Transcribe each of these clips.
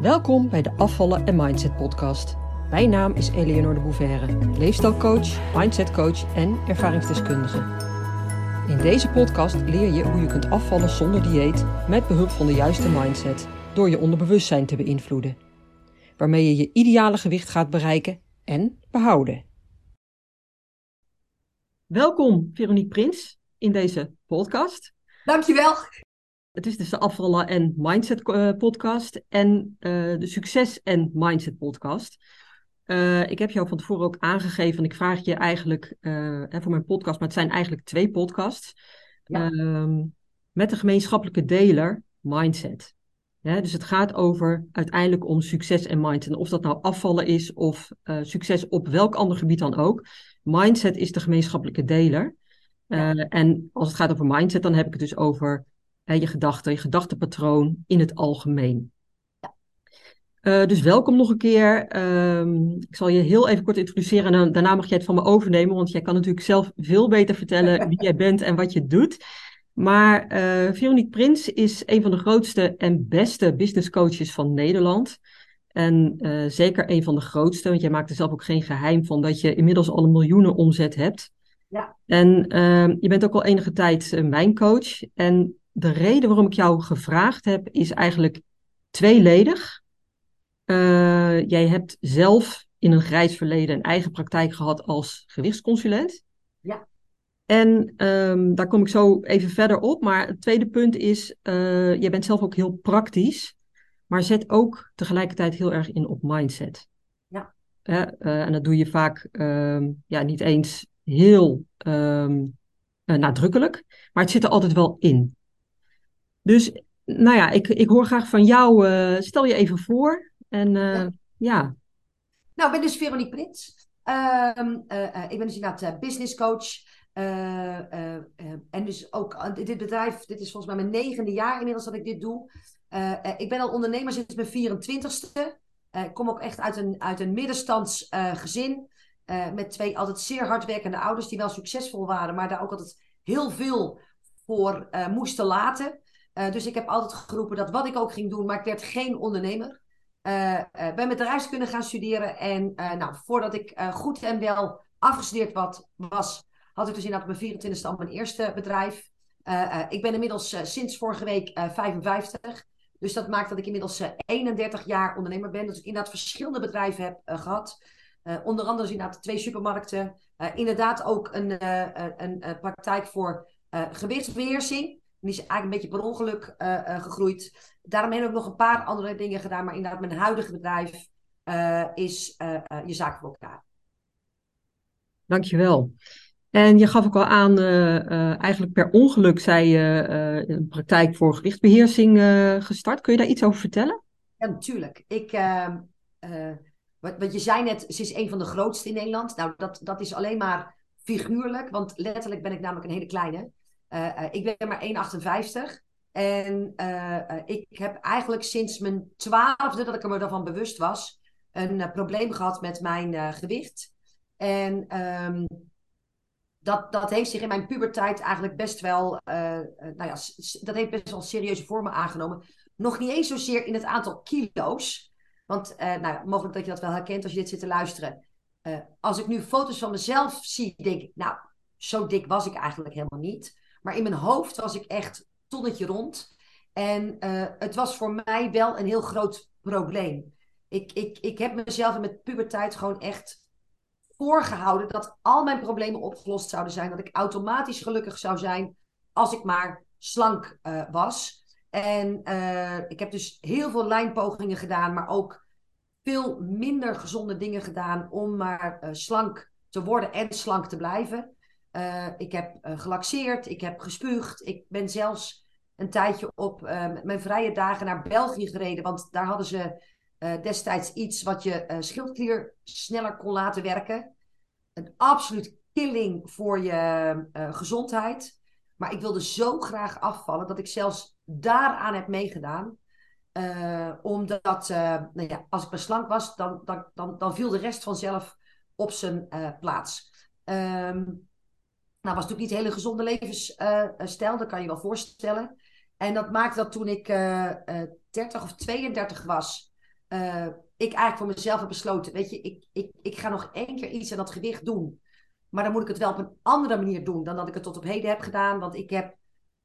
Welkom bij de Afvallen en Mindset podcast. Mijn naam is Eleonore de Bouverre, leefstijlcoach, mindsetcoach en ervaringsdeskundige. In deze podcast leer je hoe je kunt afvallen zonder dieet met behulp van de juiste mindset door je onderbewustzijn te beïnvloeden, waarmee je je ideale gewicht gaat bereiken en behouden. Welkom Veronique Prins in deze podcast. Dankjewel. Het is dus de Afvallen en Mindset eh, podcast en uh, de Succes en Mindset podcast. Uh, ik heb jou van tevoren ook aangegeven, ik vraag je eigenlijk voor mijn podcast, maar het zijn eigenlijk twee podcasts. Ja. Uh, met de gemeenschappelijke deler Mindset. Ja, dus het gaat over uiteindelijk om succes en mindset. En of dat nou afvallen is of succes op welk ander gebied dan ook. Mindset is de gemeenschappelijke deler. Ja. en als het gaat over mindset, dan heb ik het dus over je gedachten, je gedachtenpatroon in het algemeen. Ja. Uh, dus welkom nog een keer. Uh, ik zal je heel even kort introduceren en daarna mag jij het van me overnemen, want jij kan natuurlijk zelf veel beter vertellen wie jij bent en wat je doet. Maar uh, Veronique Prins is een van de grootste en beste business coaches van Nederland. En uh, zeker een van de grootste, want jij maakt er zelf ook geen geheim van dat je inmiddels al een miljoenen omzet hebt. Ja. En uh, je bent ook al enige tijd mijn coach. En de reden waarom ik jou gevraagd heb, is eigenlijk tweeledig. Uh, jij hebt zelf in een grijs verleden een eigen praktijk gehad als gewichtsconsulent. Ja. En um, daar kom ik zo even verder op. Maar het tweede punt is, uh, jij bent zelf ook heel praktisch, maar zet ook tegelijkertijd heel erg in op mindset. Ja. Uh, en dat doe je vaak um, ja, niet eens heel um, nadrukkelijk, maar het zit er altijd wel in. Dus nou ja, ik, ik hoor graag van jou. Uh, stel je even voor. En uh, ja. ja. Nou, ik ben dus Veronique Prins. Uh, ik ben dus inderdaad business coach. en dus ook dit bedrijf, dit is volgens mij mijn negende jaar inmiddels dat ik dit doe. ik ben al ondernemer sinds mijn 24ste. ik kom ook echt uit een, uit een middenstandsgezin. met twee altijd zeer hardwerkende ouders die wel succesvol waren, maar daar ook altijd heel veel voor moesten laten. Uh, dus ik heb altijd geroepen dat wat ik ook ging doen, maar ik werd geen ondernemer. Uh, ben bedrijfskunde gaan studeren. En nou, voordat ik goed en wel afgestudeerd wat, was, had ik dus inderdaad op mijn 24e al mijn eerste bedrijf. ik ben inmiddels sinds vorige week 55. Dus dat maakt dat ik inmiddels 31 jaar ondernemer ben. Dus ik inderdaad verschillende bedrijven heb gehad. onder andere dus inderdaad twee supermarkten. inderdaad ook een, een praktijk voor gewichtsbeheersing. Die is eigenlijk een beetje per ongeluk uh, uh, gegroeid. Daarom heb ik nog een paar andere dingen gedaan. Maar inderdaad, mijn huidige bedrijf uh, is je zaak voor elkaar. Dankjewel. En je gaf ook al aan, eigenlijk per ongeluk zei je een praktijk voor gewichtbeheersing gestart. Kun je daar iets over vertellen? Ja, natuurlijk. Ik, ehm, wat, wat je zei net, ze is een van de grootste in Nederland. Nou, dat, dat is alleen maar figuurlijk, want letterlijk ben ik namelijk een hele kleine. Uh, ik ben maar 1,58. En uh, ik heb eigenlijk sinds mijn twaalfde, dat ik er me daarvan bewust was, een probleem gehad met mijn gewicht. En um, dat, dat heeft zich in mijn puberteit eigenlijk best wel, nou ja, dat heeft best wel serieuze vormen aangenomen. Nog niet eens zozeer in het aantal kilo's. Want nou, mogelijk dat je dat wel herkent als je dit zit te luisteren. als ik nu foto's van mezelf zie, denk ik, nou, zo dik was ik eigenlijk helemaal niet. Maar in mijn hoofd was ik echt tonnetje rond. En uh, het was voor mij wel een heel groot probleem. Ik, ik, ik heb mezelf in mijn puberteit gewoon echt voorgehouden dat al mijn problemen opgelost zouden zijn. Dat ik automatisch gelukkig zou zijn als ik maar slank uh, was. En uh, ik heb dus heel veel lijnpogingen gedaan, maar ook veel minder gezonde dingen gedaan om maar slank te worden en slank te blijven. Uh, ik heb uh, gelaxeerd, ik heb gespuugd. Ik ben zelfs een tijdje op uh, mijn vrije dagen naar België gereden. Want daar hadden ze destijds iets wat je schildklier sneller kon laten werken. Een absoluut killing voor je gezondheid. Maar ik wilde zo graag afvallen dat ik zelfs daaraan heb meegedaan. omdat nou ja, als ik beslank was, dan, dan, dan, viel de rest vanzelf op zijn plaats. Um, nou, was natuurlijk niet een hele gezonde levensstijl, dat kan je wel voorstellen. En dat maakte dat toen ik uh, uh, 30 of 32 was, uh, ik eigenlijk voor mezelf heb besloten, weet je, ik, ik, ik ga nog één keer iets aan dat gewicht doen. Maar dan moet ik het wel op een andere manier doen dan dat ik het tot op heden heb gedaan. Want ik heb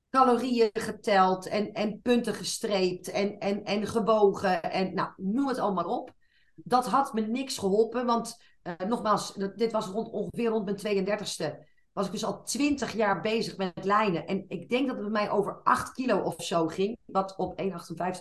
calorieën geteld en, en punten gestreept en, en, en gewogen. En nou, noem het allemaal op. Dat had me niks geholpen, want nogmaals, dit was rond, ongeveer rond mijn 32e. Was ik dus al 20 jaar bezig met lijnen. En ik denk dat het bij mij over 8 kilo of zo ging. Wat op 1,58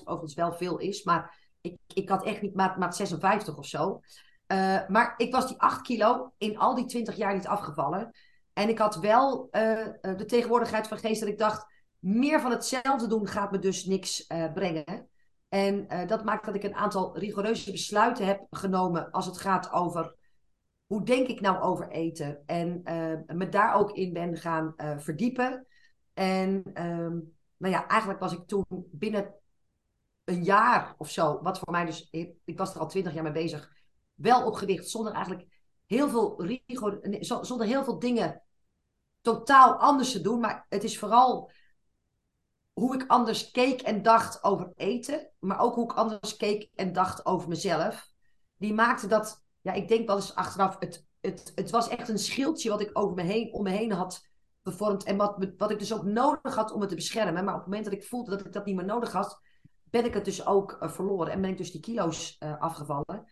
overigens wel veel is. Maar ik, ik had echt niet maat, maat 56 of zo. Uh, maar ik was die 8 kilo in al die 20 jaar niet afgevallen. En ik had wel uh, de tegenwoordigheid van geest dat ik dacht meer van hetzelfde doen gaat me dus niks brengen. En dat maakt dat ik een aantal rigoureuze besluiten heb genomen als het gaat over hoe denk ik nou over eten. En uh, me daar ook in ben gaan verdiepen. En ehm, nou ja, eigenlijk was ik toen binnen een jaar of zo, wat voor mij dus, ik was er al twintig jaar mee bezig, wel op gewicht, zonder eigenlijk heel veel rigor, zonder heel veel dingen totaal anders te doen. Maar het is vooral hoe ik anders keek en dacht over eten, maar ook hoe ik anders keek en dacht over mezelf, die maakte dat, ja, ik denk wel eens achteraf, het, het, het was echt een schildje wat ik over me heen, om me heen had gevormd en wat, wat ik dus ook nodig had om het te beschermen. Maar op het moment dat ik voelde dat ik dat niet meer nodig had, ben ik het dus ook uh, verloren en ben ik dus die kilo's uh, afgevallen.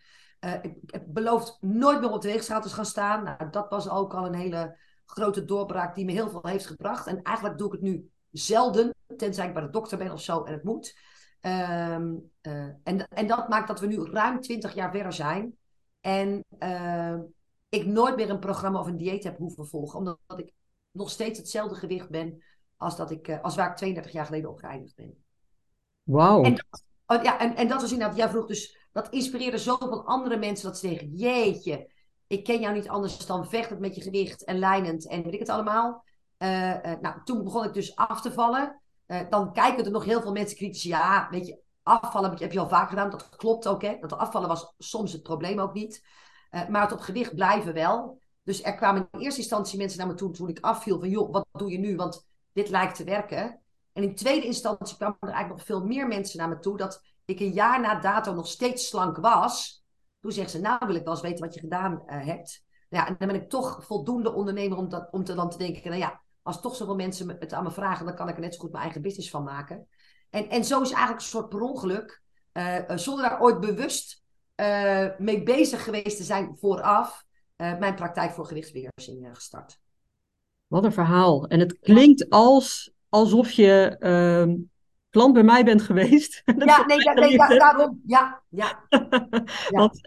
Uh, ik, ik beloofd nooit meer op de weegschaal te gaan staan. Nou, dat was ook al een hele grote doorbraak die me heel veel heeft gebracht. En eigenlijk doe ik het nu zelden, tenzij ik bij de dokter ben of zo en het moet. Uh, en, en dat maakt dat we nu ruim 20 jaar verder zijn. En uh, ik nooit meer een programma of een dieet heb hoeven volgen. Omdat ik nog steeds hetzelfde gewicht ben als, dat ik, uh, als waar ik 32 jaar geleden op geëindigd ben. Wauw. En, oh, ja, en, en dat was inderdaad, jij vroeg dus, dat inspireerde zoveel andere mensen dat ze zeggen, jeetje, ik ken jou niet anders dan vechtend met je gewicht en lijnend en weet ik het allemaal. Uh, uh, nou, toen begon ik dus af te vallen. Uh, dan kijken er nog heel veel mensen kritisch. Ja, weet je, afvallen heb je al vaak gedaan. Dat klopt ook, hè. Dat afvallen was soms het probleem ook niet. maar het op gewicht blijven wel. Dus er kwamen in eerste instantie mensen naar me toe toen ik afviel. Van joh, wat doe je nu? Want dit lijkt te werken. En in tweede instantie kwamen er eigenlijk nog veel meer mensen naar me toe. Dat ik een jaar na dato nog steeds slank was. Toen zeggen ze, nou wil ik wel eens weten wat je gedaan hebt. Ja, en dan ben ik toch voldoende ondernemer om, dat, om te dan te denken, nou ja, als toch zoveel mensen het aan me vragen, dan kan ik er net zo goed mijn eigen business van maken. En, en zo is eigenlijk een soort per ongeluk, uh, zonder daar ooit bewust uh, mee bezig geweest te zijn vooraf, uh, mijn praktijk voor gewichtsbeheersing gestart. Wat een verhaal. En het klinkt als, alsof je ehm, klant bij mij bent geweest. ja, nee, ja, nee da daarom. Ja, ja. ja. Want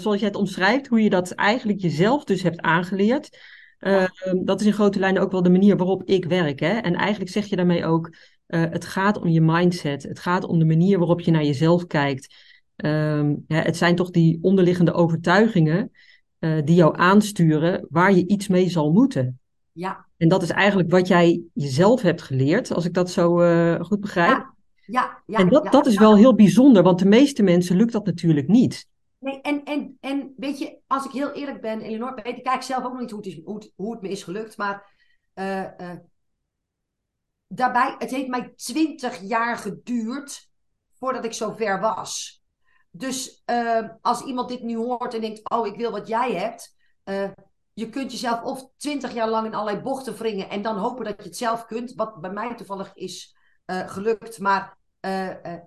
zoals jij het omschrijft, hoe je dat eigenlijk jezelf dus hebt aangeleerd. Uh, dat is in grote lijnen ook wel de manier waarop ik werk. Hè? En eigenlijk zeg je daarmee ook, uh, het gaat om je mindset. Het gaat om de manier waarop je naar jezelf kijkt. Um, ja, het zijn toch die onderliggende overtuigingen uh, die jou aansturen waar je iets mee zal moeten. Ja. En dat is eigenlijk wat jij jezelf hebt geleerd, als ik dat zo uh, goed begrijp. Ja. Ja, ja, en dat, ja, dat is wel heel bijzonder, want de meeste mensen lukt dat natuurlijk niet. Nee, en, en, en weet je, als ik heel eerlijk ben, Eleanor, weet ik kijk zelf ook nog niet hoe het, is, hoe het, hoe het me is gelukt, maar uh, uh, daarbij, het heeft mij twintig jaar geduurd voordat ik zo ver was. Dus uh, als iemand dit nu hoort en denkt, oh, ik wil wat jij hebt, je kunt jezelf of twintig jaar lang in allerlei bochten wringen en dan hopen dat je het zelf kunt, wat bij mij toevallig is gelukt, maar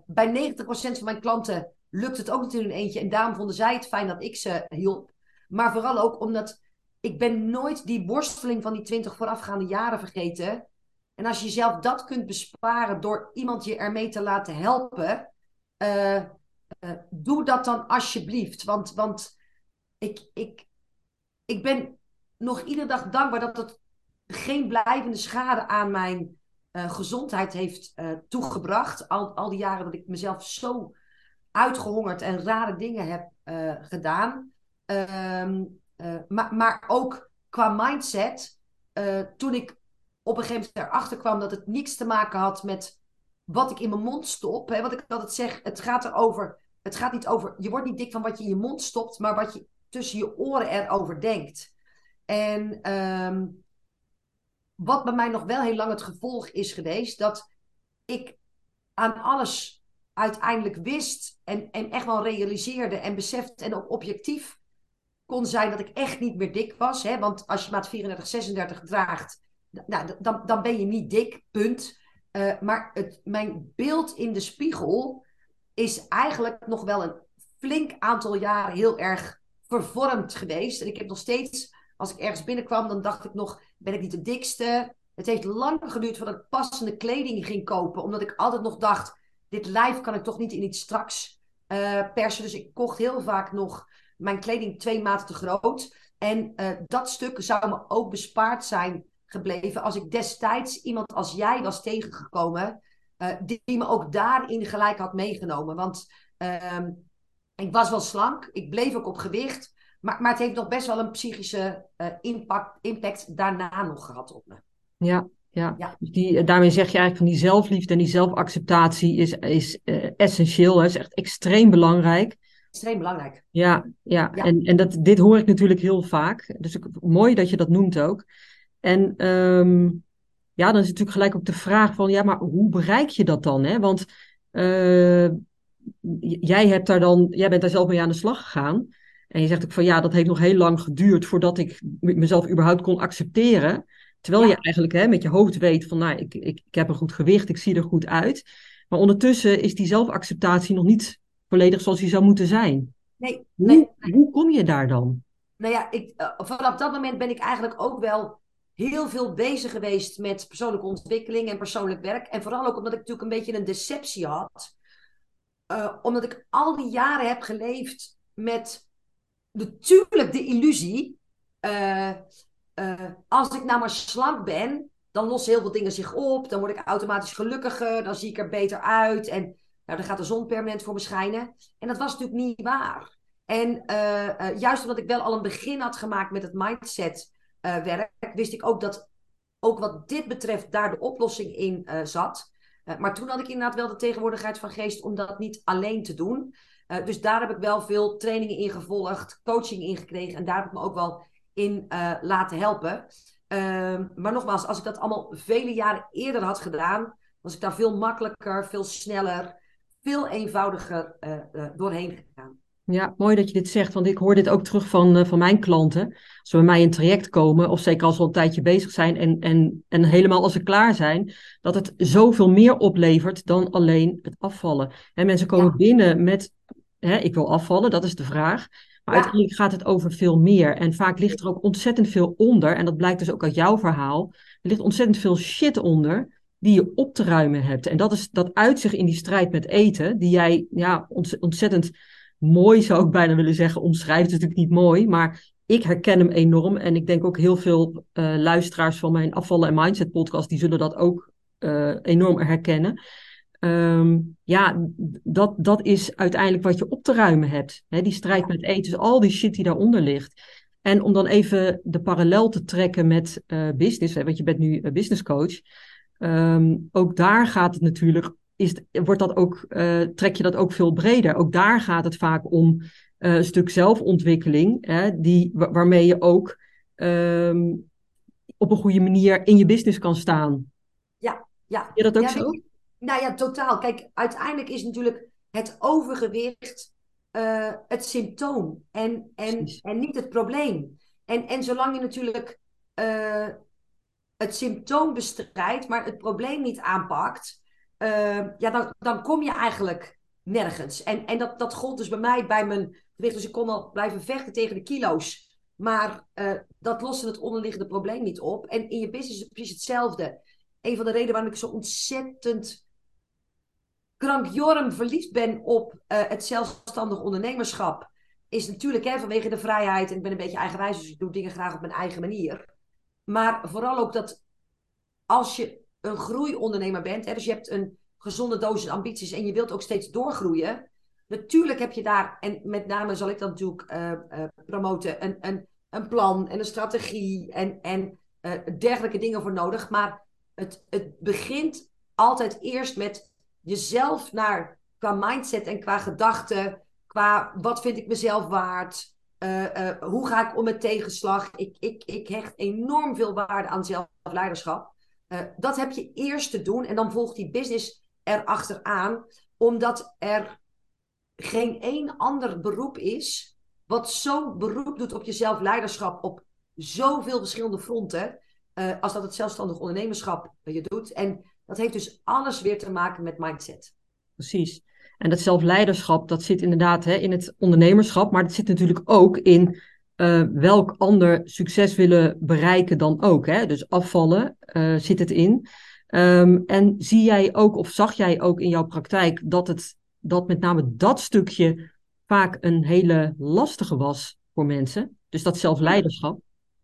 bij 90% van mijn klanten lukt het ook natuurlijk in eentje. En daarom vonden zij het fijn dat ik ze hielp. Maar vooral ook omdat ik ben nooit die worsteling van die twintig voorafgaande jaren vergeten. En als je jezelf dat kunt besparen door iemand je ermee te laten helpen, uh, uh, doe dat dan alsjeblieft. Want, want ik, ik, ik ben nog iedere dag dankbaar dat het geen blijvende schade aan mijn uh, gezondheid heeft toegebracht. Al, al die jaren dat ik mezelf zo uitgehongerd en rare dingen heb gedaan. Uh, maar, maar ook qua mindset, toen ik op een gegeven moment erachter kwam dat het niets te maken had met wat ik in mijn mond stop. Hè, wat ik altijd zeg, het gaat erover, het gaat niet over, je wordt niet dik van wat je in je mond stopt, maar wat je tussen je oren erover denkt. En um, wat bij mij nog wel heel lang het gevolg is geweest, dat ik aan alles uiteindelijk wist en, en echt wel realiseerde en besefte en ook objectief kon zijn dat ik echt niet meer dik was. Hè? Want als je maat 34, 36 draagt, nou, dan, dan ben je niet dik, punt. Uh, maar het, mijn beeld in de spiegel is eigenlijk nog wel een flink aantal jaren heel erg vervormd geweest. En ik heb nog steeds, als ik ergens binnenkwam, dan dacht ik nog, ben ik niet de dikste? Het heeft lang geduurd voordat ik passende kleding ging kopen, omdat ik altijd nog dacht, dit lijf kan ik toch niet in iets straks uh, persen. Dus ik kocht heel vaak nog mijn kleding twee maten te groot. En uh, dat stuk zou me ook bespaard zijn gebleven als ik destijds iemand als jij was tegengekomen, uh, die, me ook daarin gelijk had meegenomen. Want uh, ik was wel slank, ik bleef ook op gewicht, maar, maar het heeft nog best wel een psychische uh, impact, impact daarna nog gehad op me. Ja, ja. ja. Dus die, daarmee zeg je eigenlijk van die zelfliefde en die zelfacceptatie is, is uh, essentieel, hè? is echt extreem belangrijk. Extreem belangrijk. Ja, ja. ja. En, en dat, dit hoor ik natuurlijk heel vaak. Dus ik, mooi dat je dat noemt ook. En um, ja, dan is natuurlijk gelijk ook de vraag van, ja, maar hoe bereik je dat dan? Hè? Want uh, jij, hebt daar dan, jij bent daar zelf mee aan de slag gegaan. En je zegt ook van, ja, dat heeft nog heel lang geduurd voordat ik mezelf überhaupt kon accepteren. Terwijl ja. je eigenlijk hè, met je hoofd weet van, nou, ik, ik, ik heb een goed gewicht, ik zie er goed uit. Maar ondertussen is die zelfacceptatie nog niet volledig zoals die zou moeten zijn. Nee, nee, hoe, hoe kom je daar dan? Nou ja, ik, uh, vanaf dat moment ben ik eigenlijk ook wel heel veel bezig geweest met persoonlijke ontwikkeling en persoonlijk werk. En vooral ook omdat ik natuurlijk een beetje een deceptie had. Uh, omdat ik al die jaren heb geleefd met natuurlijk de illusie. Uh, uh, als ik nou maar slank ben, dan lossen heel veel dingen zich op. Dan word ik automatisch gelukkiger. Dan zie ik er beter uit. En nou, dan gaat de zon permanent voor me schijnen. En dat was natuurlijk niet waar. En juist omdat ik wel al een begin had gemaakt met het mindset uh, werk, wist ik ook dat ook wat dit betreft daar de oplossing in uh, zat. Uh, maar toen had ik inderdaad wel de tegenwoordigheid van geest om dat niet alleen te doen. dus daar heb ik wel veel trainingen in gevolgd, coaching in gekregen en daar heb ik me ook wel in laten helpen. Ehm, maar nogmaals, als ik dat allemaal vele jaren eerder had gedaan, was ik daar veel makkelijker, veel sneller, veel eenvoudiger doorheen. Ja, mooi dat je dit zegt, want ik hoor dit ook terug van, uh, van mijn klanten. Als we bij mij in traject komen, of zeker als we al een tijdje bezig zijn en, en, en helemaal als ze klaar zijn, dat het zoveel meer oplevert dan alleen het afvallen. En mensen komen ja. binnen met, hè, ik wil afvallen, dat is de vraag. Maar ja. uiteindelijk gaat het over veel meer. En vaak ligt er ook ontzettend veel onder, en dat blijkt dus ook uit jouw verhaal. Er ligt ontzettend veel shit onder die je op te ruimen hebt. En dat, is, dat uit zich in die strijd met eten, die jij ja, ontzettend mooi zou ik bijna willen zeggen, omschrijft het natuurlijk niet mooi, maar ik herken hem enorm. En ik denk ook heel veel uh, luisteraars van mijn afvallen en mindset podcast, die zullen dat ook uh, enorm herkennen. Um, ja, dat, dat is uiteindelijk wat je op te ruimen hebt. Die strijd met eten, dus al die shit die daaronder ligt. En om dan even de parallel te trekken met uh, business, hè, want je bent nu business coach. Um, ook daar gaat het natuurlijk is, wordt dat ook, uh, trek je dat ook veel breder. Ook daar gaat het vaak om uh, een stuk zelfontwikkeling, hè, die, waarmee je ook um, op een goede manier in je business kan staan. Ja, ja. je dat ook ja, zo? nou ja, totaal. Kijk, uiteindelijk is natuurlijk het overgewicht uh, het symptoom en, en, en niet het probleem. En, en zolang je natuurlijk het symptoom bestrijdt, maar het probleem niet aanpakt, uh, ja, dan, dan kom je eigenlijk nergens. En, en dat, dat gold dus bij mij, bij mijn gewicht. Dus ik kon al blijven vechten tegen de kilo's. Maar uh, dat loste het onderliggende probleem niet op. En in je business is het precies hetzelfde. Een van de redenen waarom ik zo ontzettend krankjorm verliefd ben op uh, het zelfstandig ondernemerschap. Is natuurlijk hè, vanwege de vrijheid. En ik ben een beetje eigenwijs, dus ik doe dingen graag op mijn eigen manier. Maar vooral ook dat als je een groeiondernemer bent, hè, dus je hebt een gezonde dosis ambities en je wilt ook steeds doorgroeien. Natuurlijk heb je daar, en met name zal ik dat natuurlijk uh, uh, promoten, een, een, een plan en een strategie en, en uh, dergelijke dingen voor nodig. Maar het, het begint altijd eerst met jezelf naar qua mindset en qua gedachten, qua wat vind ik mezelf waard, hoe ga ik om met tegenslag. Ik, ik, ik hecht enorm veel waarde aan zelfleiderschap. Uh, dat heb je eerst te doen en dan volgt die business erachteraan, omdat er geen één ander beroep is wat zo beroep doet op je zelfleiderschap op zoveel verschillende fronten, uh, als dat het zelfstandig ondernemerschap je doet. En dat heeft dus alles weer te maken met mindset. Precies. En dat zelfleiderschap, dat zit inderdaad hè, in het ondernemerschap, maar dat zit natuurlijk ook in uh, welk ander succes willen bereiken dan ook. Hè? Dus afvallen uh, zit het in. Um, en zie jij ook, of zag jij ook in jouw praktijk, dat, het, dat met name dat stukje vaak een hele lastige was voor mensen? Dus dat zelfleiderschap?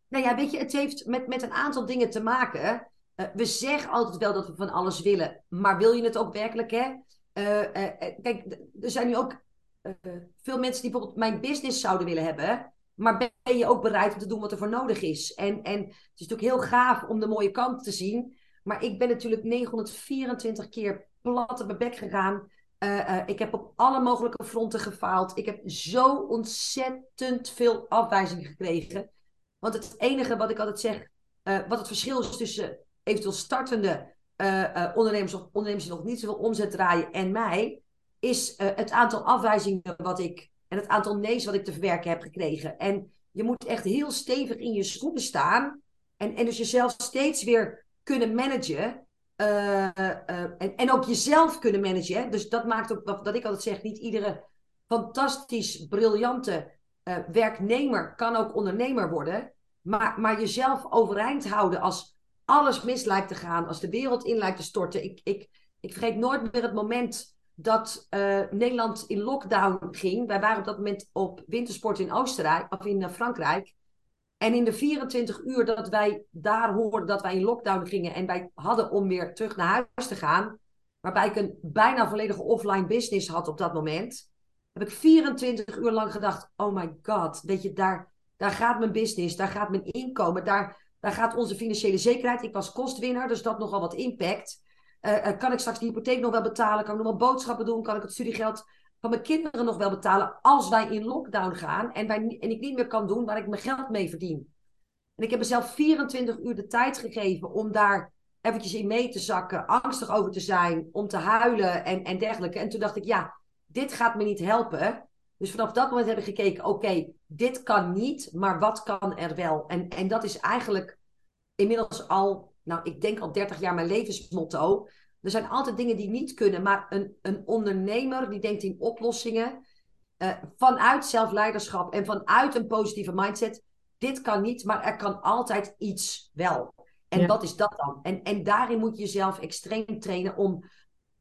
Nou ja, weet je, het heeft met, met een aantal dingen te maken. Uh, we zeggen altijd wel dat we van alles willen, maar wil je het ook werkelijk, hè? kijk, er zijn nu ook veel mensen die bijvoorbeeld mijn business zouden willen hebben. Maar ben je ook bereid om te doen wat er voor nodig is? En, en het is natuurlijk heel gaaf om de mooie kant te zien. Maar ik ben natuurlijk 924 keer plat op mijn bek gegaan. Uh, uh, ik heb op alle mogelijke fronten gefaald. Ik heb zo ontzettend veel afwijzingen gekregen. Want het enige wat ik altijd zeg, uh, wat het verschil is tussen eventueel startende ondernemers of ondernemers die nog niet zoveel omzet draaien en mij, is het aantal afwijzingen wat ik en het aantal nee's wat ik te verwerken heb gekregen. En je moet echt heel stevig in je schoenen staan. En, en dus jezelf steeds weer kunnen managen. Uh, uh, en, en ook jezelf kunnen managen. Dus dat maakt ook dat ik altijd zeg: niet iedere fantastisch briljante uh, werknemer kan ook ondernemer worden. Maar, maar jezelf overeind houden als alles mis lijkt te gaan, als de wereld in lijkt te storten. Ik, ik, ik vergeet nooit meer het moment dat uh, Nederland in lockdown ging. Wij waren op dat moment op wintersport in Oostenrijk, of in uh, Frankrijk. En in de 24 uur dat wij daar hoorden dat wij in lockdown gingen en wij hadden om weer terug naar huis te gaan, waarbij ik een bijna volledige offline business had op dat moment, heb ik 24 uur lang gedacht: oh my god, weet je, daar, daar gaat mijn business, daar gaat mijn inkomen, daar, daar gaat onze financiële zekerheid. Ik was kostwinner, dus dat nogal wat impact. Uh, kan ik straks de hypotheek nog wel betalen? Kan ik nog wel boodschappen doen? Kan ik het studiegeld van mijn kinderen nog wel betalen? Als wij in lockdown gaan en, wij, en ik niet meer kan doen waar ik mijn geld mee verdien. En ik heb mezelf 24 uur de tijd gegeven om daar eventjes in mee te zakken, angstig over te zijn, om te huilen en, en dergelijke. En toen dacht ik, ja, dit gaat me niet helpen. Dus vanaf dat moment heb ik gekeken, oké, dit kan niet, maar wat kan er wel? En, en dat is eigenlijk inmiddels al nou, ik denk al 30 jaar mijn levensmotto. Er zijn altijd dingen die niet kunnen, maar een, een ondernemer die denkt in oplossingen. Uh, vanuit zelfleiderschap en vanuit een positieve mindset. Dit kan niet, maar er kan altijd iets wel. En dat is dat dan. En, en daarin moet je jezelf extreem trainen om,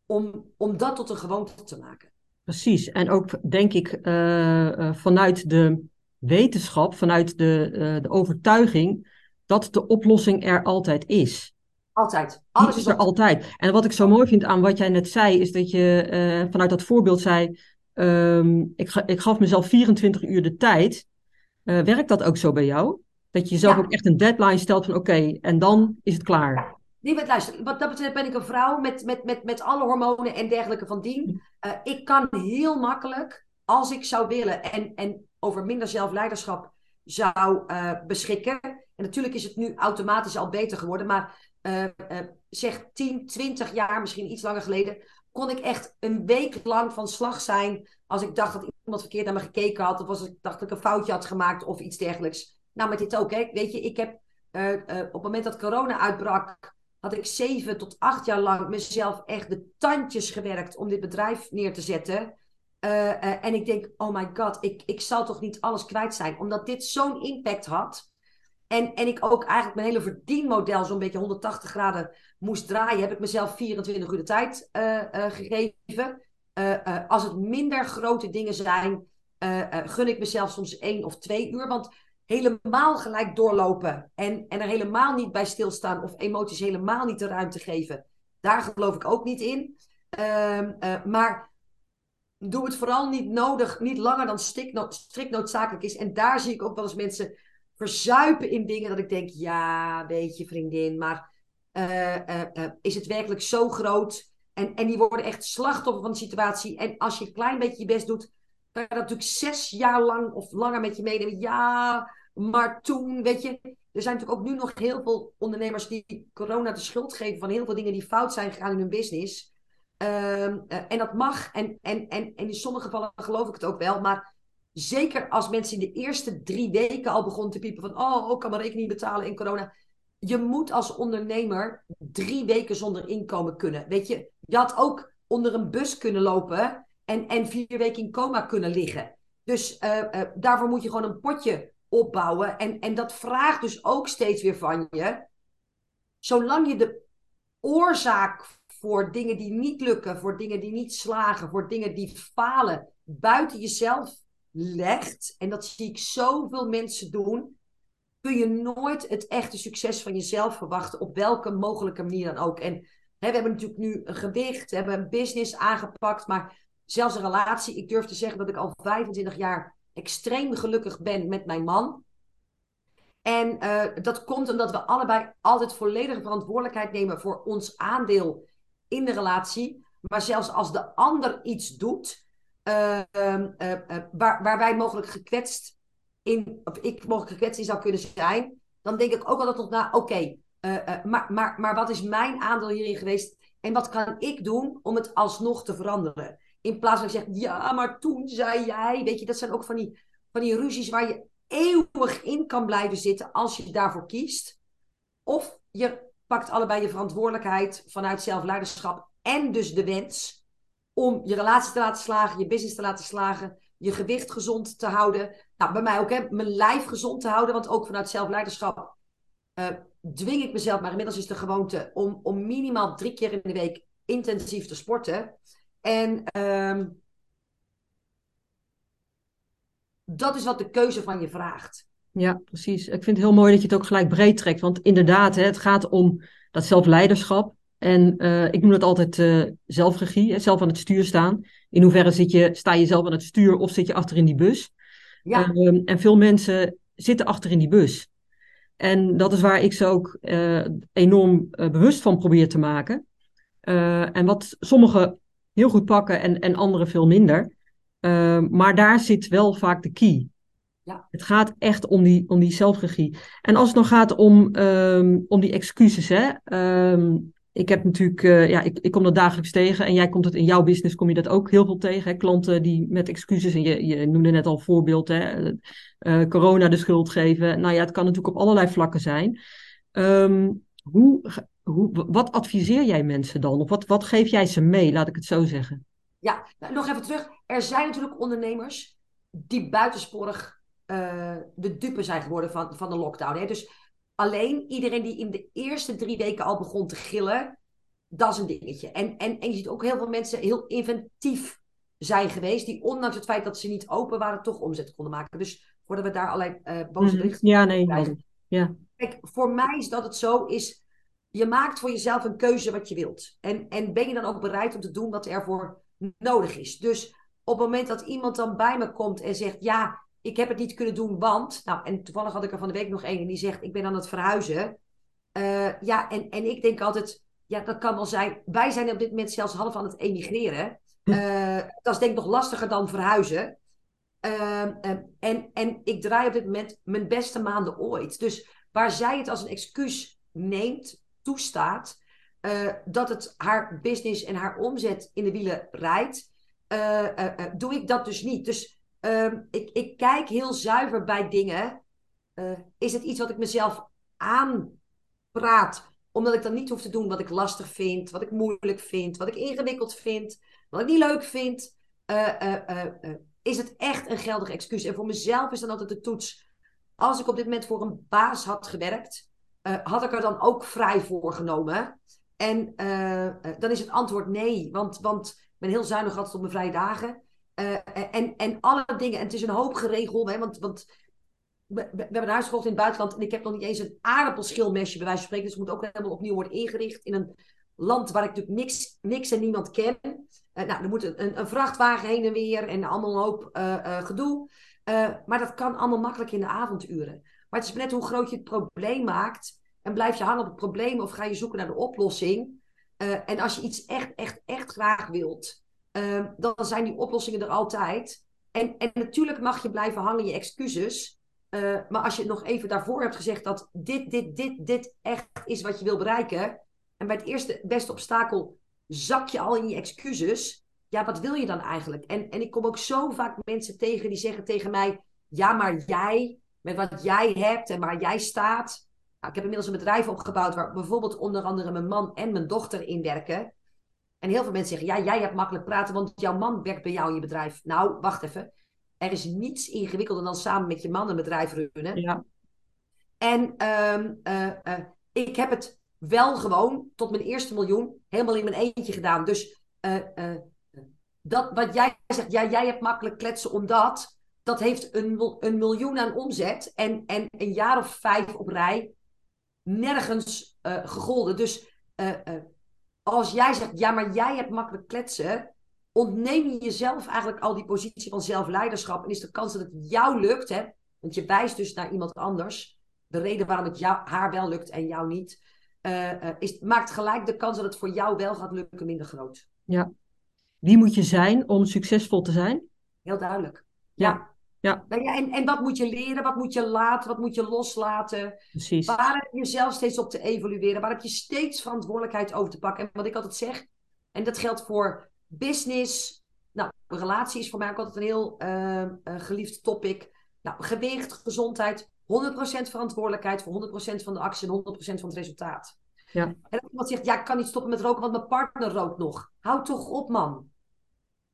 om, om dat tot een gewoonte te maken. Precies. En ook denk ik uh, uh, vanuit de wetenschap, vanuit de, de overtuiging dat de oplossing er altijd is. Altijd. Alles is er altijd. En wat ik zo mooi vind aan wat jij net zei, is dat je uh, vanuit dat voorbeeld zei: um, ik, ga, ik gaf mezelf 24 uur de tijd. Uh, werkt dat ook zo bij jou? Dat je jezelf ja. ook echt een deadline stelt van oké, okay, en dan is het klaar. Nee, maar luister, wat dat betreft ben ik een vrouw met, met, met, met alle hormonen en dergelijke van dien. Uh, ik kan heel makkelijk, als ik zou willen en, en over minder zelfleiderschap zou beschikken, en natuurlijk is het nu automatisch al beter geworden, maar uh, zeg 10, 20 jaar, misschien iets langer geleden, kon ik echt een week lang van slag zijn als ik dacht dat iemand verkeerd naar me gekeken had, of als ik dacht dat ik een foutje had gemaakt of iets dergelijks. Nou, met dit ook, hè. Weet je, ik heb op het moment dat corona uitbrak, had ik zeven tot acht jaar lang mezelf echt de tandjes gewerkt om dit bedrijf neer te zetten. En ik denk, oh my god, ik, ik zal toch niet alles kwijt zijn. Omdat dit zo'n impact had. En, en ik ook eigenlijk mijn hele verdienmodel zo'n beetje 180 graden moest draaien, heb ik mezelf 24 uur de tijd uh, gegeven. Als het minder grote dingen zijn, gun ik mezelf soms één of twee uur. Want helemaal gelijk doorlopen en, en er helemaal niet bij stilstaan of emoties helemaal niet de ruimte geven, daar geloof ik ook niet in. Ehm, maar doe het vooral niet nodig, niet langer dan strikt noodzakelijk is. En daar zie ik ook wel eens mensen verzuipen in dingen dat ik denk, ja, weet je vriendin, maar uh, uh, uh, is het werkelijk zo groot? En, en die worden echt slachtoffer van de situatie. En als je een klein beetje je best doet, kan je dat natuurlijk zes jaar lang of langer met je meenemen. Ja, maar toen, weet je, er zijn natuurlijk ook nu nog heel veel ondernemers die corona de schuld geven van heel veel dingen die fout zijn gegaan in hun business. Ehm, en dat mag. En, en, en, en in sommige gevallen geloof ik het ook wel. Maar zeker als mensen in de eerste drie weken al begonnen te piepen van... oh, ik kan mijn rekening betalen in corona je moet als ondernemer drie weken zonder inkomen kunnen. Weet je, je had ook onder een bus kunnen lopen en, en vier weken in coma kunnen liggen. Dus uh, daarvoor moet je gewoon een potje opbouwen. En, en dat vraagt dus ook steeds weer van je. Zolang je de oorzaak voor dingen die niet lukken, voor dingen die niet slagen, voor dingen die falen, buiten jezelf legt. En dat zie ik zoveel mensen doen kun je nooit het echte succes van jezelf verwachten, op welke mogelijke manier dan ook. En hè, we hebben natuurlijk nu een gewicht, we hebben een business aangepakt, maar zelfs een relatie. Ik durf te zeggen dat ik al 25 jaar extreem gelukkig ben met mijn man. En uh, dat komt omdat we allebei altijd volledige verantwoordelijkheid nemen voor ons aandeel in de relatie. Maar zelfs als de ander iets doet uh, waar, wij mogelijk gekwetst in, of ik mogelijk gekwetst in zou kunnen zijn, dan denk ik ook altijd nog na, oké, maar, maar, maar wat is mijn aandeel hierin geweest en wat kan ik doen om het alsnog te veranderen? In plaats van ik zeg, ja, maar toen zei jij, weet je, dat zijn ook van die, van die ruzies waar je eeuwig in kan blijven zitten als je daarvoor kiest. Of je pakt allebei je verantwoordelijkheid vanuit zelfleiderschap en dus de wens om je relatie te laten slagen, je business te laten slagen, je gewicht gezond te houden. Nou, bij mij ook, hè, mijn lijf gezond te houden. Want ook vanuit zelfleiderschap uh, dwing ik mezelf, maar inmiddels is de gewoonte om, om minimaal drie keer in de week intensief te sporten. En um, dat is wat de keuze van je vraagt. Ja, precies. Ik vind het heel mooi dat je het ook gelijk breed trekt. Want inderdaad, hè, het gaat om dat zelfleiderschap. En uh, ik noem dat altijd uh, zelfregie, hè, zelf aan het stuur staan. In hoeverre zit je, sta je zelf aan het stuur of zit je achter in die bus? Ja. Uh, en veel mensen zitten achter in die bus. En dat is waar ik ze ook uh, enorm bewust van probeer te maken. en wat sommigen heel goed pakken en, en anderen veel minder. maar daar zit wel vaak de key. Ja. Het gaat echt om die, om die zelfregie. En als het nog gaat om, um, om die excuses, hè, um, ik heb natuurlijk, uh, ja, ik, ik kom dat dagelijks tegen. En jij komt het in jouw business, kom je dat ook heel veel tegen. Hè? Klanten die met excuses, en je, je noemde net al voorbeeld, hè? Uh, corona de schuld geven. Nou ja, het kan natuurlijk op allerlei vlakken zijn. Um, hoe, hoe, wat adviseer jij mensen dan? Of wat, wat geef jij ze mee, laat ik het zo zeggen? Ja, nou, nog even terug. Er zijn natuurlijk ondernemers die buitensporig uh, de dupe zijn geworden van, van de lockdown. Hè? Dus Alleen iedereen die in de eerste drie weken al begon te gillen, dat is een dingetje. En, en, en je ziet ook heel veel mensen heel inventief zijn geweest, die ondanks het feit dat ze niet open waren, toch omzet konden maken. Dus voordat we daar allerlei uh, boze berichten mm, Ja, nee. Ja. Kijk, voor mij is dat het zo is, je maakt voor jezelf een keuze wat je wilt. En, en ben je dan ook bereid om te doen wat er voor nodig is. Dus op het moment dat iemand dan bij me komt en zegt, ja, ik heb het niet kunnen doen, want. Nou, en toevallig had ik er van de week nog een en die zegt: Ik ben aan het verhuizen. Uh, ja, en, en ik denk altijd: Ja, dat kan wel zijn. Wij zijn op dit moment zelfs half aan het emigreren. Uh, dat is denk ik nog lastiger dan verhuizen. Uh, en, en ik draai op dit moment mijn beste maanden ooit. Dus waar zij het als een excuus neemt, toestaat, dat het haar business en haar omzet in de wielen rijdt, doe ik dat dus niet. Dus Ehm, ik, ik kijk heel zuiver bij dingen. Uh, is het iets wat ik mezelf aanpraat, omdat ik dan niet hoef te doen wat ik lastig vind, wat ik moeilijk vind, wat ik ingewikkeld vind, wat ik niet leuk vind? Uh, uh, is het echt een geldig excuus? En voor mezelf is dan altijd de toets. Als ik op dit moment voor een baas had gewerkt, had ik er dan ook vrij voor genomen? En dan is het antwoord nee, want, want ik ben heel zuinig altijd op mijn vrije dagen. Uh, en, en alle dingen. En het is een hoop geregeld. Hè, want, want we, hebben een huis in het buitenland. En ik heb nog niet eens een aardappelschilmesje bij wijze van spreken. Dus het moet ook helemaal opnieuw worden ingericht. In een land waar ik natuurlijk niks, niks en niemand ken. Uh, nou, er moet een, een, vrachtwagen heen en weer. En allemaal een hoop uh, gedoe. maar dat kan allemaal makkelijk in de avonduren. Maar het is net hoe groot je het probleem maakt. En blijf je hangen op het probleem of ga je zoeken naar de oplossing. en als je iets echt, echt, echt graag wilt. Ehm, dan zijn die oplossingen er altijd. En, en natuurlijk mag je blijven hangen je excuses. Uh, maar als je nog even daarvoor hebt gezegd dat dit, dit, dit, dit echt is wat je wil bereiken. En bij het eerste beste obstakel zak je al in je excuses. Ja, wat wil je dan eigenlijk? En, en ik kom ook zo vaak mensen tegen die zeggen tegen mij: Ja, maar jij, met wat jij hebt en waar jij staat. Nou, ik heb inmiddels een bedrijf opgebouwd waar bijvoorbeeld onder andere mijn man en mijn dochter in werken. En heel veel mensen zeggen: Ja, jij hebt makkelijk praten, want jouw man werkt bij jou in je bedrijf. Nou, wacht even. Er is niets ingewikkelder dan samen met je man een bedrijf runnen. Ja. En ehm, eh, eh, ik heb het wel gewoon tot mijn eerste miljoen helemaal in mijn eentje gedaan. Dus uh, dat wat jij zegt, ja, jij hebt makkelijk kletsen omdat, dat heeft een, een miljoen aan omzet en, en een jaar of vijf op rij nergens gegolden. Dus als jij zegt, ja, maar jij hebt makkelijk kletsen, ontneem je jezelf eigenlijk al die positie van zelfleiderschap en is de kans dat het jou lukt, hè, want je wijst dus naar iemand anders, de reden waarom het jou, haar wel lukt en jou niet, uh, is, maakt gelijk de kans dat het voor jou wel gaat lukken minder groot. Ja. Wie moet je zijn om succesvol te zijn? Heel duidelijk. Ja. ja. Nou ja en, en wat moet je leren? Wat moet je laten? Wat moet je loslaten? Precies. Waar heb je jezelf steeds op te evalueren? Waar heb je steeds verantwoordelijkheid over te pakken? En wat ik altijd zeg, en dat geldt voor business. Nou, relatie is voor mij ook altijd een heel uh, geliefd topic. Nou, gewicht, gezondheid, 100% verantwoordelijkheid voor 100% van de actie en 100% van het resultaat. Ja. En als iemand zegt, ja, ik kan niet stoppen met roken, want mijn partner rookt nog. Houd toch op, man.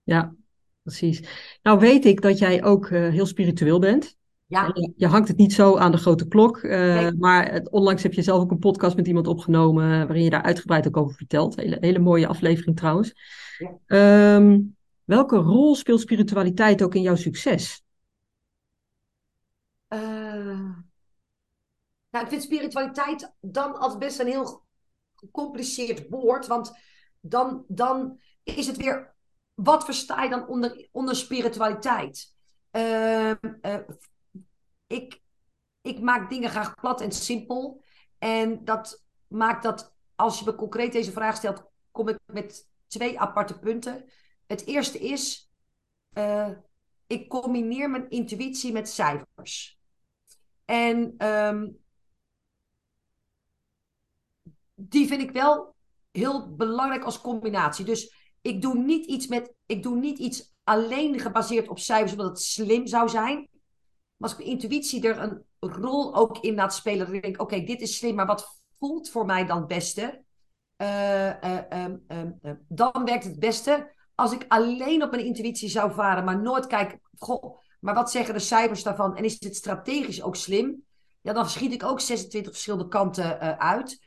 Ja, precies. Nou weet ik dat jij ook uh, heel spiritueel bent. Ja. Je, je, hangt het niet zo aan de grote klok, uh, nee. maar het, onlangs heb je zelf ook een podcast met iemand opgenomen waarin je daar uitgebreid ook over vertelt. Hele, hele mooie aflevering trouwens. Ja. Um, welke rol speelt spiritualiteit ook in jouw succes? Uh, nou, ik vind spiritualiteit dan altijd best een heel gecompliceerd woord. Want dan, dan is het weer. Wat versta je dan onder, onder spiritualiteit? Uh, uh, ik, ik maak dingen graag plat en simpel. En dat maakt dat als je me concreet deze vraag stelt, kom ik met twee aparte punten. Het eerste is, uh, ik combineer mijn intuïtie met cijfers. En um, die vind ik wel heel belangrijk als combinatie. Dus ik doe niet iets met, ik doe niet iets alleen gebaseerd op cijfers, omdat het slim zou zijn. Maar als ik mijn intuïtie er een rol ook in laat spelen, dan denk ik, oké, dit is slim, maar wat voelt voor mij dan het beste? Uh, uh, um, um, dan werkt het beste als ik alleen op mijn intuïtie zou varen, maar nooit kijk, goh, maar wat zeggen de cijfers daarvan? En is het strategisch ook slim? Ja, dan schiet ik ook 26 verschillende kanten uh, uit.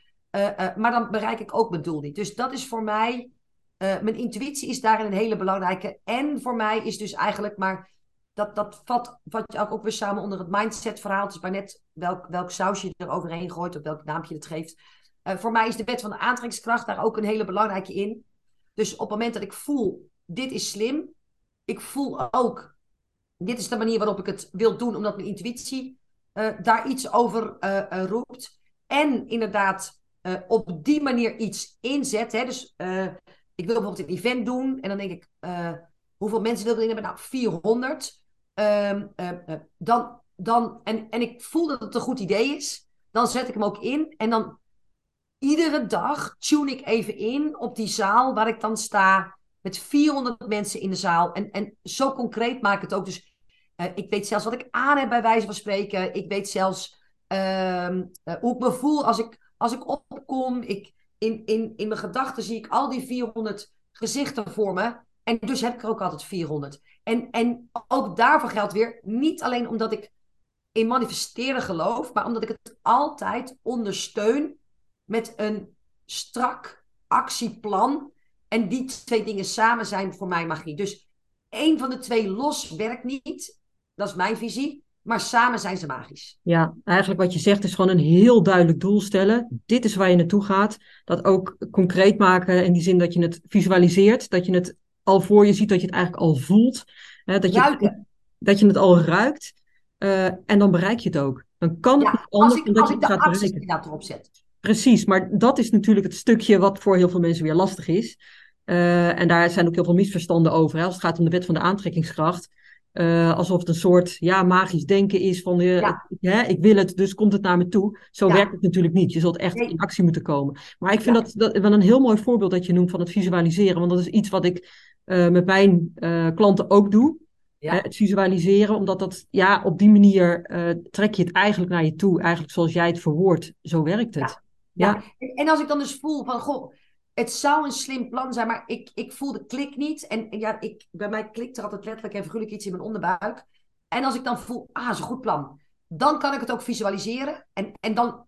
maar dan bereik ik ook mijn doel niet. Dus dat is voor mij, mijn intuïtie is daarin een hele belangrijke. En voor mij is dus eigenlijk, maar dat, dat vat, vat je ook weer samen onder het mindset verhaal. Het is maar net welk, welk sausje je er overheen gooit of welk naampje je het geeft. Uh, voor mij is de wet van de aantrekkingskracht daar ook een hele belangrijke in. Dus op het moment dat ik voel, dit is slim. Ik voel ook, dit is de manier waarop ik het wil doen, omdat mijn intuïtie uh, daar iets over roept. En inderdaad op die manier iets inzet. Hè? Dus ik wil bijvoorbeeld een event doen. En dan denk ik, hoeveel mensen wil ik erin hebben? Nou, 400. Um, dan, dan, en, en ik voel dat het een goed idee is. Dan zet ik hem ook in. En dan iedere dag tune ik even in op die zaal waar ik dan sta. Met 400 mensen in de zaal. En, en zo concreet maak ik het ook. Dus uh, ik weet zelfs wat ik aan heb bij wijze van spreken. Ik weet zelfs uh, hoe ik me voel als ik, als ik opkom. Ik, in, in, in mijn gedachten zie ik al die 400 gezichten voor me. En dus heb ik er ook altijd 400. En, en ook daarvoor geldt weer, niet alleen omdat ik in manifesteren geloof, maar omdat ik het altijd ondersteun met een strak actieplan. En die twee dingen samen zijn voor mij magie. Dus één van de twee los werkt niet. Dat is mijn visie. Maar samen zijn ze magisch. Ja, eigenlijk wat je zegt is gewoon een heel duidelijk doel stellen. Dit is waar je naartoe gaat. Dat ook concreet maken in die zin dat je het visualiseert. Dat je het al voor je ziet, dat je het eigenlijk al voelt. Hè, dat, je, dat je het al ruikt. Uh, en dan bereik je het ook. Dan kan het ja, niet anders dan dat je het gaat bereiken. dat erop zet. Precies, maar dat is natuurlijk het stukje wat voor heel veel mensen weer lastig is. Uh, en daar zijn ook heel veel misverstanden over. Hè. Als het gaat om de wet van de aantrekkingskracht. Uh, alsof het een soort ja, magisch denken is van ja. hè, ik wil het, dus komt het naar me toe. Zo werkt het natuurlijk niet. Je zult echt in actie moeten komen. Maar ik vind dat, dat wel een heel mooi voorbeeld dat je noemt van het visualiseren. Want dat is iets wat ik uh, met mijn klanten ook doe. Hè, het visualiseren, omdat dat ja, op die manier trek je het eigenlijk naar je toe. Eigenlijk zoals jij het verwoordt, zo werkt het. Ja. En als ik dan dus voel van, goh, het zou een slim plan zijn, maar ik, ik voel de klik niet. En, ja, ik, bij mij klikt er altijd letterlijk en figuurlijk iets in mijn onderbuik. En als ik dan voel, ah, is een goed plan. Dan kan ik het ook visualiseren. En, en dan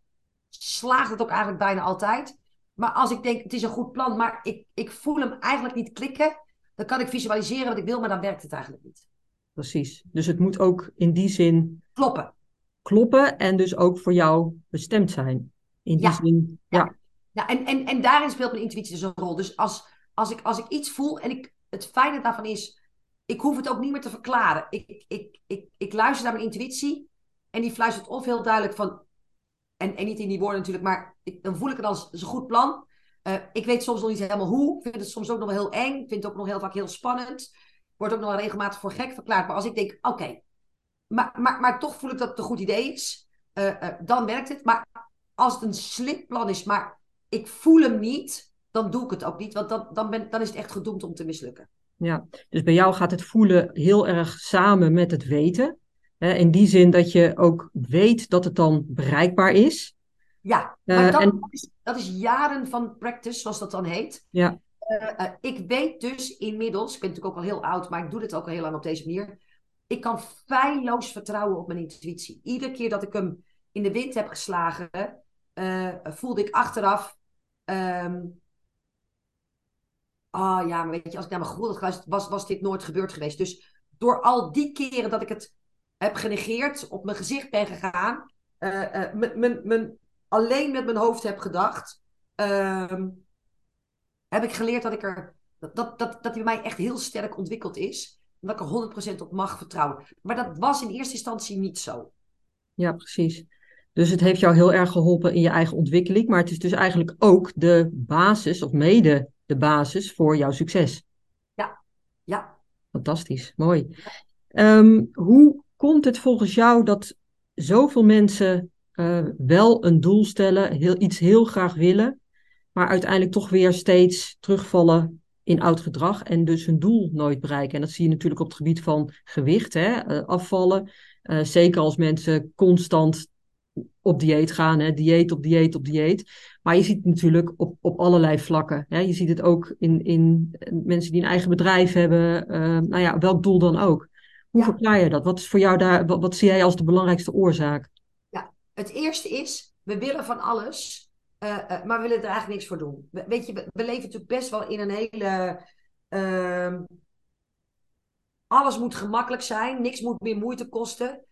slaagt het ook eigenlijk bijna altijd. Maar als ik denk, het is een goed plan, maar ik, ik voel hem eigenlijk niet klikken. Dan kan ik visualiseren wat ik wil, maar dan werkt het eigenlijk niet. Precies. Dus het moet ook in die zin... Kloppen. Kloppen en dus ook voor jou bestemd zijn. In die zin, ja. ja. En, en, en daarin speelt mijn intuïtie dus een rol. Dus als, als, ik, als ik iets voel en ik, het fijne daarvan is, ik hoef het ook niet meer te verklaren. Ik, ik, ik, ik luister naar mijn intuïtie en die fluistert of heel duidelijk van, en, en niet in die woorden natuurlijk, maar ik, dan voel ik het als een goed plan. Uh, ik weet soms nog niet helemaal hoe. Ik vind het soms ook nog wel heel eng. Ik vind het ook nog heel vaak heel spannend. Wordt ook nog wel regelmatig voor gek verklaard. Maar als ik denk, oké, maar, maar, maar toch voel ik dat het een goed idee is, uh, uh, dan werkt het. Maar als het een slim plan is, maar ik voel hem niet, dan doe ik het ook niet. Want dan, dan, ben, dan is het echt gedoemd om te mislukken. Ja, dus bij jou gaat het voelen heel erg samen met het weten. Hè, in die zin dat je ook weet dat het dan bereikbaar is. Ja, maar uh, dat, en... is, dat is jaren van practice, zoals dat dan heet. Ja. Uh, uh, ik weet dus inmiddels, ik ben natuurlijk ook al heel oud, maar ik doe dit ook al heel lang op deze manier. Ik kan feilloos vertrouwen op mijn intuïtie. Iedere keer dat ik hem in de wind heb geslagen, voelde ik achteraf. Um, oh ja, maar weet je, als ik naar mijn gevoel had geluisterd, was, was dit nooit gebeurd geweest. Dus door al die keren dat ik het heb genegeerd, op mijn gezicht ben gegaan, uh, uh, alleen met mijn hoofd heb gedacht, ehm, heb ik geleerd dat ik er. Dat, dat, dat, dat die bij mij echt heel sterk ontwikkeld is. En dat ik er 100% op mag vertrouwen. Maar dat was in eerste instantie niet zo. Ja, precies. Dus het heeft jou heel erg geholpen in je eigen ontwikkeling, maar het is dus eigenlijk ook de basis, of mede de basis voor jouw succes. Ja, ja. Fantastisch, mooi. Ehm, hoe komt het volgens jou dat zoveel mensen uh, wel een doel stellen, heel, iets heel graag willen, maar uiteindelijk toch weer steeds terugvallen in oud gedrag en dus hun doel nooit bereiken? En dat zie je natuurlijk op het gebied van gewicht, hè, uh, afvallen. Uh, zeker als mensen constant op dieet gaan, hè? dieet op dieet op dieet. Maar je ziet het natuurlijk op, op allerlei vlakken. Hè? Je ziet het ook in, in mensen die een eigen bedrijf hebben, uh, nou ja, welk doel dan ook. Hoe ja. verklaar je dat? Wat is voor jou daar, wat, wat, zie jij als de belangrijkste oorzaak? Ja, het eerste is, we willen van alles, uh, uh, maar we willen er eigenlijk niks voor doen. We, weet je, we, we, leven natuurlijk best wel in een hele. Ehm, alles moet gemakkelijk zijn, niks moet meer moeite kosten.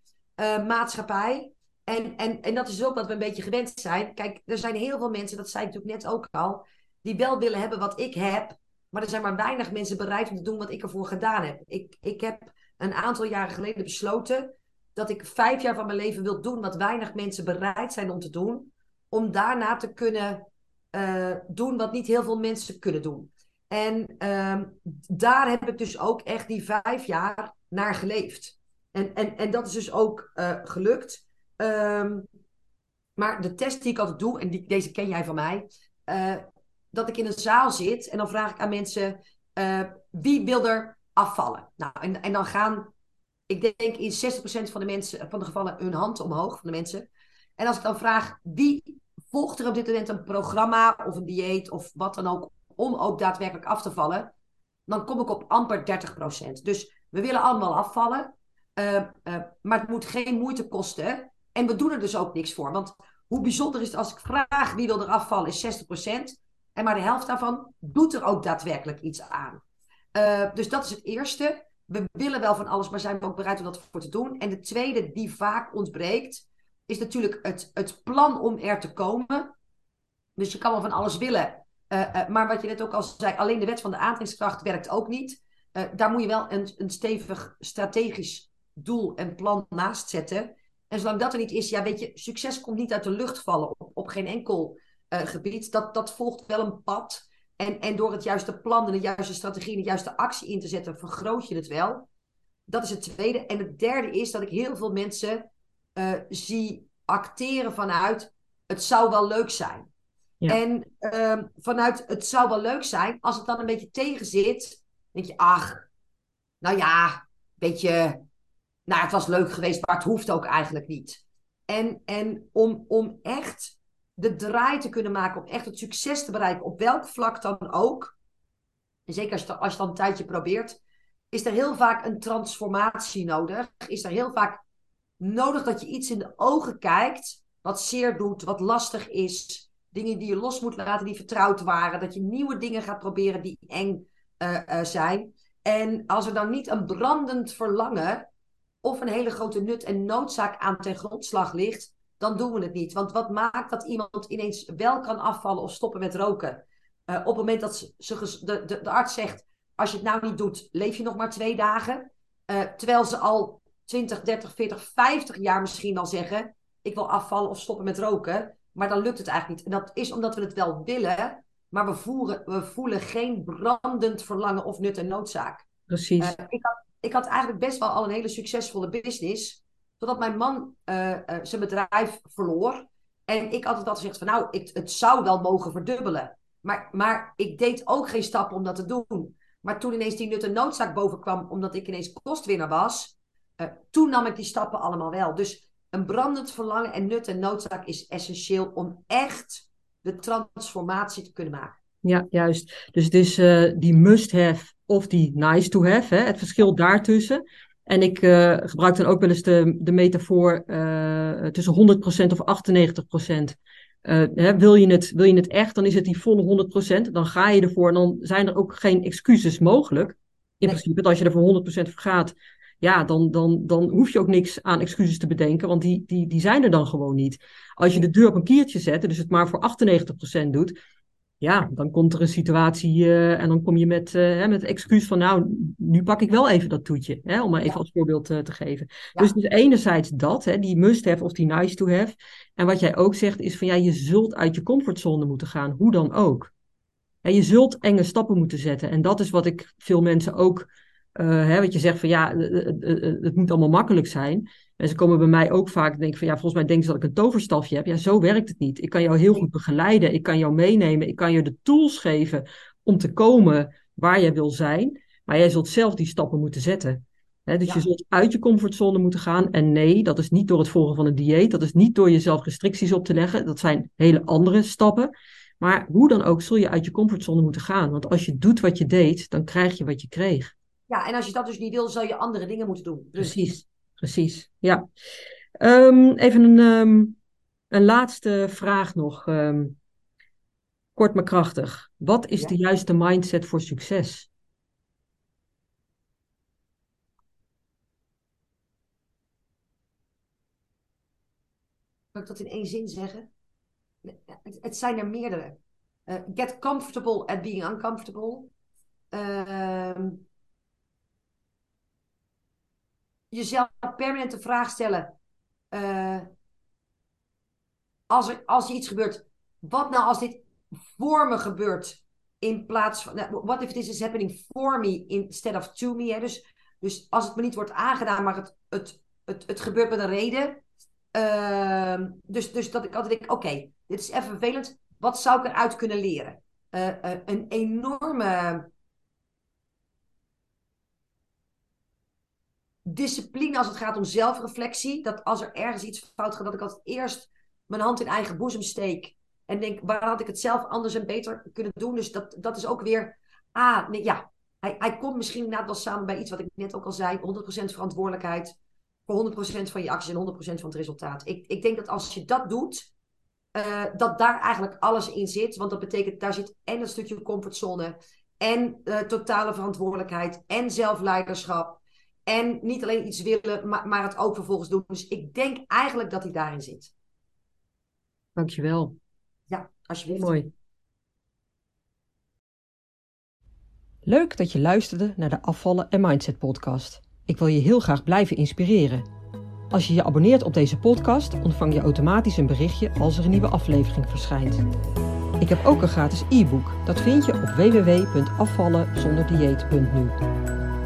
maatschappij. En, en, en dat is ook wat we een beetje gewend zijn. Kijk, er zijn heel veel mensen, dat zei ik natuurlijk net ook al, die wel willen hebben wat ik heb. Maar er zijn maar weinig mensen bereid om te doen wat ik ervoor gedaan heb. Ik, ik heb een aantal jaren geleden besloten dat ik vijf jaar van mijn leven wil doen wat weinig mensen bereid zijn om te doen. Om daarna te kunnen uh, doen wat niet heel veel mensen kunnen doen. En uh, daar heb ik dus ook echt die vijf jaar naar geleefd. En, en, en dat is dus ook uh, gelukt. Um, maar de test die ik altijd doe, en die, deze ken jij van mij, uh, dat ik in een zaal zit en dan vraag ik aan mensen, uh, wie wil er afvallen? Nou, en, en dan gaan, ik denk in 60% van de, mensen, van de gevallen hun hand omhoog, van de mensen. En als ik dan vraag, wie volgt er op dit moment een programma of een dieet of wat dan ook, om ook daadwerkelijk af te vallen, dan kom ik op amper 30%. Dus we willen allemaal afvallen, uh, maar het moet geen moeite kosten. En we doen er dus ook niks voor. Want hoe bijzonder is het als ik vraag wie wil er afvallen, is 60%. En maar de helft daarvan doet er ook daadwerkelijk iets aan. Uh, dus dat is het eerste. We willen wel van alles, maar zijn we ook bereid om dat voor te doen. En de tweede die vaak ontbreekt, is natuurlijk het, het plan om er te komen. Dus je kan wel van alles willen. Uh, uh, maar wat je net ook al zei, alleen de wet van de aantrekkingskracht werkt ook niet. daar moet je wel een, een stevig strategisch doel en plan naast zetten. En zolang dat er niet is, ja, weet je, succes komt niet uit de lucht vallen op, op geen enkel uh, gebied. Dat, dat volgt wel een pad. En, en door het juiste plan en de juiste strategie en de juiste actie in te zetten, vergroot je het wel. dat is het tweede. En het derde is dat ik heel veel mensen uh, zie acteren vanuit het zou wel leuk zijn. Ja. En uh, vanuit het zou wel leuk zijn, als het dan een beetje tegen zit, denk je, ach, nou ja, beetje, nou het was leuk geweest, maar het hoeft ook eigenlijk niet. En, en om, om echt de draai te kunnen maken, om echt het succes te bereiken, op welk vlak dan ook, en zeker als je, als je dan een tijdje probeert, is er heel vaak een transformatie nodig. Is er heel vaak nodig dat je iets in de ogen kijkt wat zeer doet, wat lastig is. Dingen die je los moet laten, die vertrouwd waren. Dat je nieuwe dingen gaat proberen die eng uh, zijn. En als er dan niet een brandend verlangen of een hele grote nut en noodzaak aan ten grondslag ligt, dan doen we het niet. Want wat maakt dat iemand ineens wel kan afvallen of stoppen met roken? Uh, op het moment dat ze, de, de, de, arts zegt, als je het nou niet doet, leef je nog maar twee dagen. Uh, terwijl ze al 20, 30, 40, 50 jaar misschien al zeggen, ik wil afvallen of stoppen met roken. Maar dan lukt het eigenlijk niet. En dat is omdat we het wel willen, maar we, voeren, we voelen geen brandend verlangen of nut en noodzaak. Precies. Uh, ik, had, ik had eigenlijk best wel al een hele succesvolle business. Totdat mijn man uh, uh, zijn bedrijf verloor. En ik altijd al gezegd van nou, ik, het zou wel mogen verdubbelen. Maar, maar ik deed ook geen stappen om dat te doen. Maar toen ineens die nut en noodzaak bovenkwam, omdat ik ineens kostwinner was, toen nam ik die stappen allemaal wel. Dus een brandend verlangen en nut en noodzaak is essentieel om echt de transformatie te kunnen maken. Ja, juist. Dus het is uh, die must-have of die nice-to-have, het verschil daartussen. En ik uh, gebruik dan ook wel eens de, de metafoor uh, tussen 100% of 98%. Hè, wil, je het, wil je het echt, dan is het die volle 100%. Dan ga je ervoor en dan zijn er ook geen excuses mogelijk. In nee. principe, als je er voor 100% voor gaat, ja, dan, dan, dan hoef je ook niks aan excuses te bedenken, want die, die, die zijn er dan gewoon niet. Als je de deur op een kiertje zet, dus het maar voor 98% doet, ja, dan komt er een situatie uh, en dan kom je met, uh, met het excuus van, nou, nu pak ik wel even dat toetje, hè, om maar even ja. als voorbeeld uh, te geven. Ja. Dus, dus enerzijds dat, hè, die must-have of die nice-to-have. En wat jij ook zegt is van, ja, je zult uit je comfortzone moeten gaan, hoe dan ook. En je zult enge stappen moeten zetten. En dat is wat ik veel mensen ook hè, wat je zegt van ja, het moet allemaal makkelijk zijn. En ze komen bij mij ook vaak denken van ja, volgens mij denken ze dat ik een toverstafje heb. Ja, zo werkt het niet. Ik kan jou heel goed begeleiden. Ik kan jou meenemen. Ik kan je de tools geven om te komen waar jij wil zijn. Maar jij zult zelf die stappen moeten zetten. He, dus ja. je zult uit je comfortzone moeten gaan. En nee, dat is niet door het volgen van een dieet. Dat is niet door jezelf restricties op te leggen. Dat zijn hele andere stappen. Maar hoe dan ook zul je uit je comfortzone moeten gaan. Want als je doet wat je deed, dan krijg je wat je kreeg. Ja, en als je dat dus niet wil, zou je andere dingen moeten doen. Dus... Precies, precies. Ja. Um, even een, um, een laatste vraag nog. Um, kort maar krachtig. Wat is ja. de juiste mindset voor succes? Kan ik dat in één zin zeggen? Het, het zijn er meerdere. Uh, get comfortable at being uncomfortable. Uh, jezelf permanent de vraag stellen. Uh, als, er, als er iets gebeurt, wat nou als dit voor me gebeurt? In plaats van, what nou, if this is happening for me instead of to me? Hè? Dus, dus als het me niet wordt aangedaan, maar het, het, het, het gebeurt met een reden. Uh, dus, dus dat ik altijd denk, oké, dit is even vervelend. Wat zou ik eruit kunnen leren? Uh, uh, een enorme discipline als het gaat om zelfreflectie. Dat als er ergens iets fout gaat, dat ik altijd eerst mijn hand in eigen boezem steek. En denk, waar had ik het zelf anders en beter kunnen doen? Dus dat, dat is ook weer. Ah, nee, ja. Hij, hij komt misschien inderdaad wel samen bij iets wat ik net ook al zei: 100% verantwoordelijkheid voor 100% van je acties en 100% van het resultaat. Ik, ik denk dat als je dat doet, uh, dat daar eigenlijk alles in zit. Want dat betekent, daar zit en een stukje comfortzone, en uh, totale verantwoordelijkheid, en zelfleiderschap. En niet alleen iets willen, maar, maar het ook vervolgens doen. Dus ik denk eigenlijk dat hij daarin zit. Dankjewel. Ja, alsjeblieft. Mooi. Leuk dat je luisterde naar de Afvallen en Mindset podcast. Ik wil je heel graag blijven inspireren. Als je je abonneert op deze podcast, ontvang je automatisch een berichtje als er een nieuwe aflevering verschijnt. Ik heb ook een gratis e-book. Dat vind je op www.afvallenzonderdieet.nu.